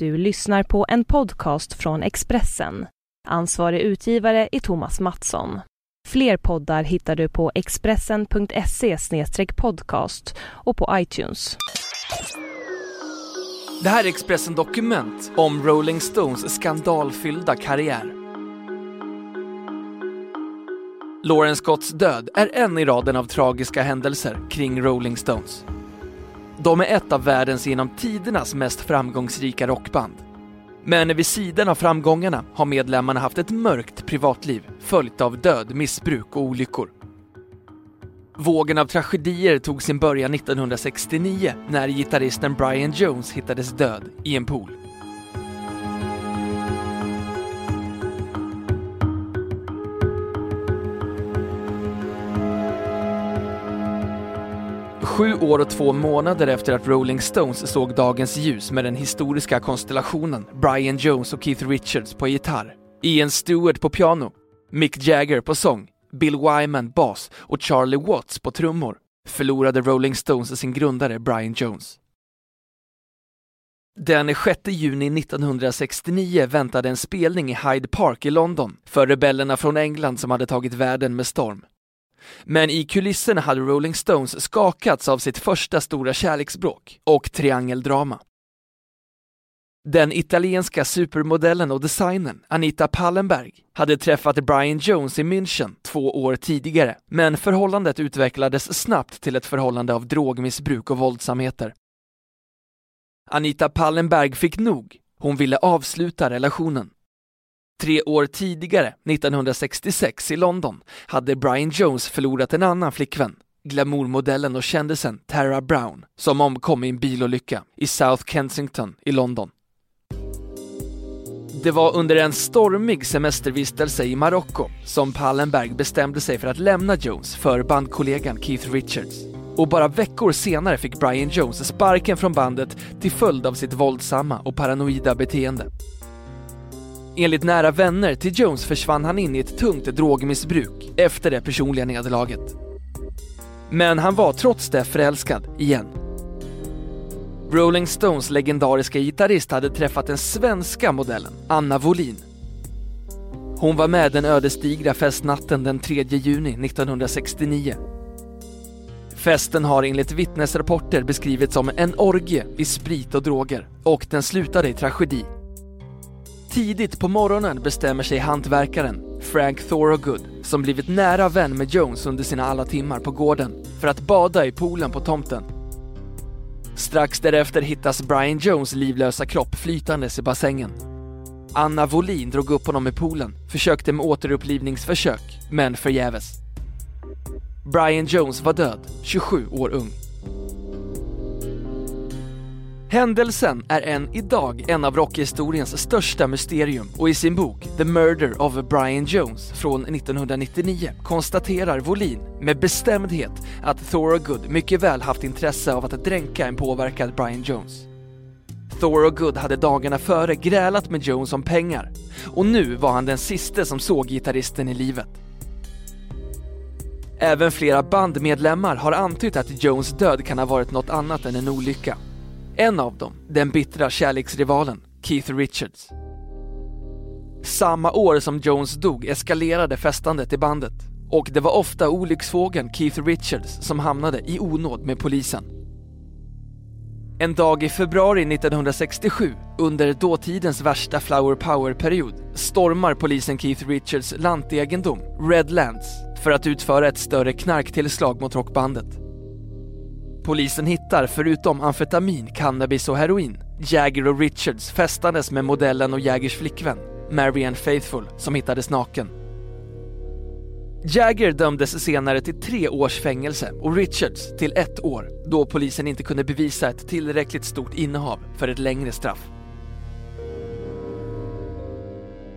Du lyssnar på en podcast från Expressen. Ansvarig utgivare är Thomas Mattsson. Fler poddar hittar du på expressen.se podcast och på iTunes. Det här är Expressen Dokument om Rolling Stones skandalfyllda karriär. Lauren Scotts död är en i raden av tragiska händelser kring Rolling Stones. De är ett av världens genom tidernas mest framgångsrika rockband. Men vid sidan av framgångarna har medlemmarna haft ett mörkt privatliv följt av död, missbruk och olyckor. Vågen av tragedier tog sin början 1969 när gitarristen Brian Jones hittades död i en pool. Sju år och två månader efter att Rolling Stones såg dagens ljus med den historiska konstellationen Brian Jones och Keith Richards på gitarr, Ian Stewart på piano, Mick Jagger på sång, Bill Wyman bas och Charlie Watts på trummor förlorade Rolling Stones sin grundare Brian Jones. Den 6 juni 1969 väntade en spelning i Hyde Park i London för rebellerna från England som hade tagit världen med storm. Men i kulisserna hade Rolling Stones skakats av sitt första stora kärleksbråk och triangeldrama. Den italienska supermodellen och designern Anita Pallenberg hade träffat Brian Jones i München två år tidigare, men förhållandet utvecklades snabbt till ett förhållande av drogmissbruk och våldsamheter. Anita Pallenberg fick nog. Hon ville avsluta relationen. Tre år tidigare, 1966 i London, hade Brian Jones förlorat en annan flickvän, glamourmodellen och kändisen Tara Brown, som omkom i en bilolycka i South Kensington i London. Det var under en stormig semestervistelse i Marocko som Pallenberg bestämde sig för att lämna Jones för bandkollegan Keith Richards. Och bara veckor senare fick Brian Jones sparken från bandet till följd av sitt våldsamma och paranoida beteende. Enligt nära vänner till Jones försvann han in i ett tungt drogmissbruk efter det personliga nederlaget. Men han var trots det förälskad igen. Rolling Stones legendariska gitarrist hade träffat den svenska modellen, Anna Wolin. Hon var med den ödesdigra festnatten den 3 juni 1969. Festen har enligt vittnesrapporter beskrivits som en orgie i sprit och droger och den slutade i tragedi Tidigt på morgonen bestämmer sig hantverkaren Frank Thorogood, som blivit nära vän med Jones under sina alla timmar på gården, för att bada i poolen på tomten. Strax därefter hittas Brian Jones livlösa kropp flytandes i bassängen. Anna Volin drog upp honom i poolen, försökte med återupplivningsförsök, men förgäves. Brian Jones var död, 27 år ung. Händelsen är än idag en av rockhistoriens största mysterium och i sin bok The Murder of Brian Jones från 1999 konstaterar Volin med bestämdhet att Thorogood mycket väl haft intresse av att dränka en påverkad Brian Jones. Thorogood hade dagarna före grälat med Jones om pengar och nu var han den siste som såg gitarristen i livet. Även flera bandmedlemmar har antytt att Jones död kan ha varit något annat än en olycka. En av dem, den bittra kärleksrivalen, Keith Richards. Samma år som Jones dog eskalerade festandet i bandet och det var ofta olycksfågeln Keith Richards som hamnade i onåd med polisen. En dag i februari 1967, under dåtidens värsta flower power-period, stormar polisen Keith Richards lantegendom, Redlands, för att utföra ett större knarktillslag mot rockbandet. Polisen hittar, förutom amfetamin, cannabis och heroin, Jagger och Richards festandes med modellen och Jaggers flickvän, Marianne Faithful, som hittades naken. Jagger dömdes senare till tre års fängelse och Richards till ett år, då polisen inte kunde bevisa ett tillräckligt stort innehav för ett längre straff.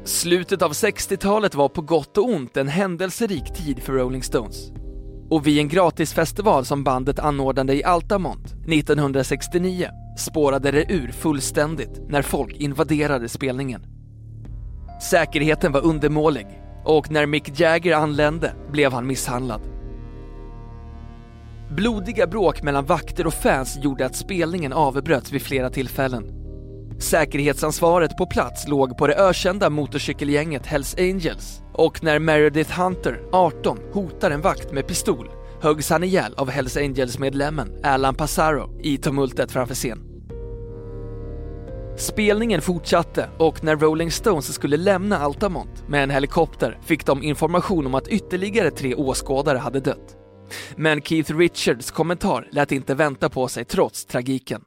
Slutet av 60-talet var på gott och ont en händelserik tid för Rolling Stones och vid en gratisfestival som bandet anordnade i Altamont 1969 spårade det ur fullständigt när folk invaderade spelningen. Säkerheten var undermålig och när Mick Jagger anlände blev han misshandlad. Blodiga bråk mellan vakter och fans gjorde att spelningen avbröts vid flera tillfällen. Säkerhetsansvaret på plats låg på det ökända motorcykelgänget Hells Angels och när Meredith Hunter, 18, hotar en vakt med pistol höggs han ihjäl av Hells Angels-medlemmen Alan Passaro i tumultet framför scen. Spelningen fortsatte och när Rolling Stones skulle lämna Altamont med en helikopter fick de information om att ytterligare tre åskådare hade dött. Men Keith Richards kommentar lät inte vänta på sig trots tragiken.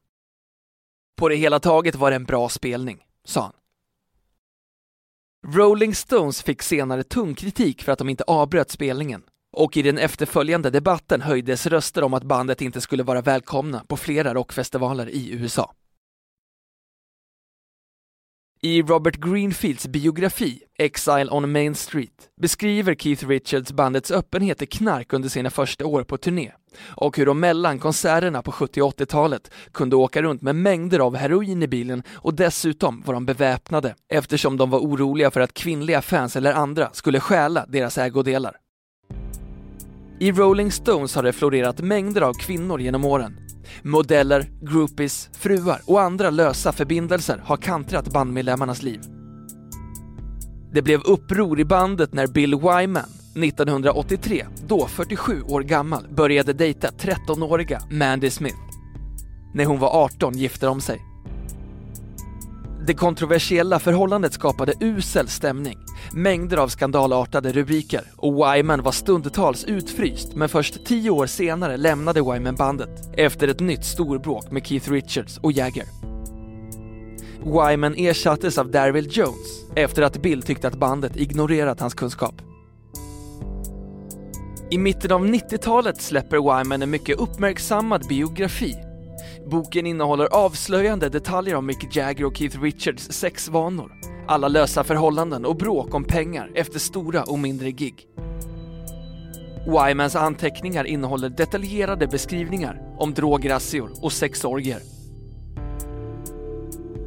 På det hela taget var det en bra spelning, sa han. Rolling Stones fick senare tung kritik för att de inte avbröt spelningen och i den efterföljande debatten höjdes röster om att bandet inte skulle vara välkomna på flera rockfestivaler i USA. I Robert Greenfields biografi Exile on Main Street beskriver Keith Richards bandets öppenhet i knark under sina första år på turné och hur de mellan konserterna på 70 och 80-talet kunde åka runt med mängder av heroin i bilen och dessutom var de beväpnade eftersom de var oroliga för att kvinnliga fans eller andra skulle stjäla deras ägodelar. I Rolling Stones har det florerat mängder av kvinnor genom åren. Modeller, groupies, fruar och andra lösa förbindelser har kantrat bandmedlemmarnas liv. Det blev uppror i bandet när Bill Wyman 1983, då 47 år gammal, började dejta 13-åriga Mandy Smith. När hon var 18 gifte de sig. Det kontroversiella förhållandet skapade usel stämning, mängder av skandalartade rubriker och Wyman var stundtals utfryst men först tio år senare lämnade Wyman bandet efter ett nytt storbråk med Keith Richards och Jagger. Wyman ersattes av Darryl Jones efter att Bill tyckte att bandet ignorerat hans kunskap. I mitten av 90-talet släpper Wyman en mycket uppmärksammad biografi Boken innehåller avslöjande detaljer om Mick Jagger och Keith Richards sexvanor, alla lösa förhållanden och bråk om pengar efter stora och mindre gig. Wymans anteckningar innehåller detaljerade beskrivningar om drograzzior och sexorgier.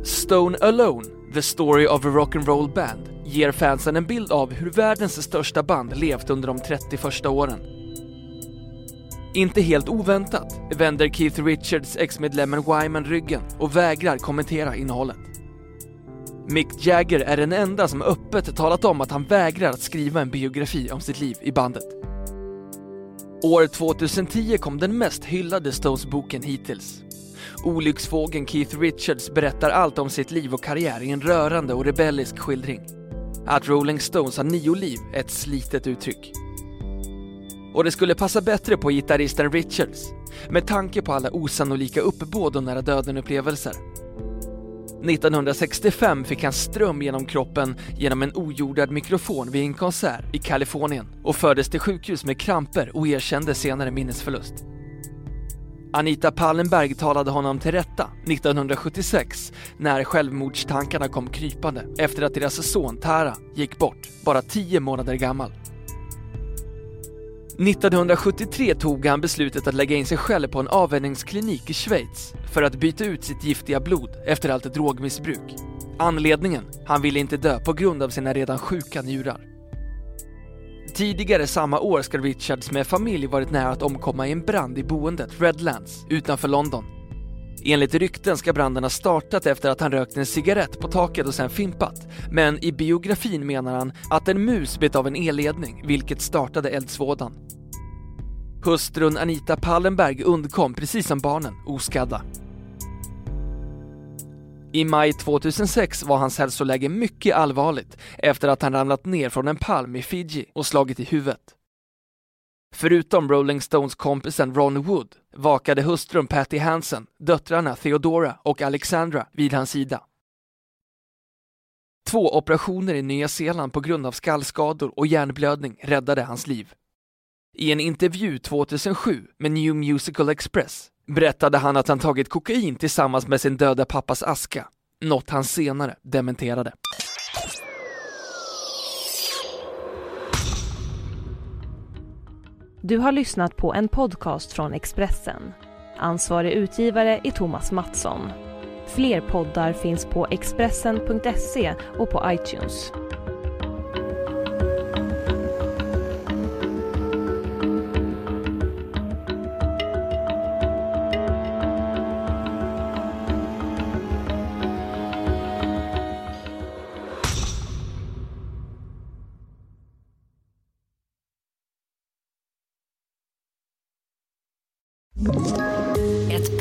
Stone Alone, The Story of a Rock'n'Roll Band, ger fansen en bild av hur världens största band levt under de 30 första åren inte helt oväntat vänder Keith Richards ex-medlemmen Wyman ryggen och vägrar kommentera innehållet. Mick Jagger är den enda som öppet talat om att han vägrar att skriva en biografi om sitt liv i bandet. År 2010 kom den mest hyllade Stones-boken hittills. Olycksfågeln Keith Richards berättar allt om sitt liv och karriär i en rörande och rebellisk skildring. Att Rolling Stones har nio liv är ett slitet uttryck. Och det skulle passa bättre på gitarristen Richards, med tanke på alla osannolika uppbåd och nära döden-upplevelser. 1965 fick han ström genom kroppen genom en ojordad mikrofon vid en konsert i Kalifornien och fördes till sjukhus med kramper och erkände senare minnesförlust. Anita Pallenberg talade honom till rätta 1976 när självmordstankarna kom krypande efter att deras son Tara gick bort, bara 10 månader gammal. 1973 tog han beslutet att lägga in sig själv på en avvänjningsklinik i Schweiz för att byta ut sitt giftiga blod efter allt drogmissbruk. Anledningen? Han ville inte dö på grund av sina redan sjuka njurar. Tidigare samma år ska Richards med familj varit nära att omkomma i en brand i boendet Redlands utanför London. Enligt rykten ska branden ha startat efter att han rökt en cigarett på taket och sen fimpat. Men i biografin menar han att en mus bet av en elledning, vilket startade eldsvådan. Hustrun Anita Pallenberg undkom precis som barnen oskadda. I maj 2006 var hans hälsoläge mycket allvarligt efter att han ramlat ner från en palm i Fiji och slagit i huvudet. Förutom Rolling Stones kompisen Ron Wood vakade hustrun Patty Hansen, döttrarna Theodora och Alexandra vid hans sida. Två operationer i Nya Zeeland på grund av skallskador och hjärnblödning räddade hans liv. I en intervju 2007 med New Musical Express berättade han att han tagit kokain tillsammans med sin döda pappas aska, något han senare dementerade. Du har lyssnat på en podcast från Expressen. Ansvarig utgivare är Thomas Mattsson. Fler poddar finns på Expressen.se och på iTunes.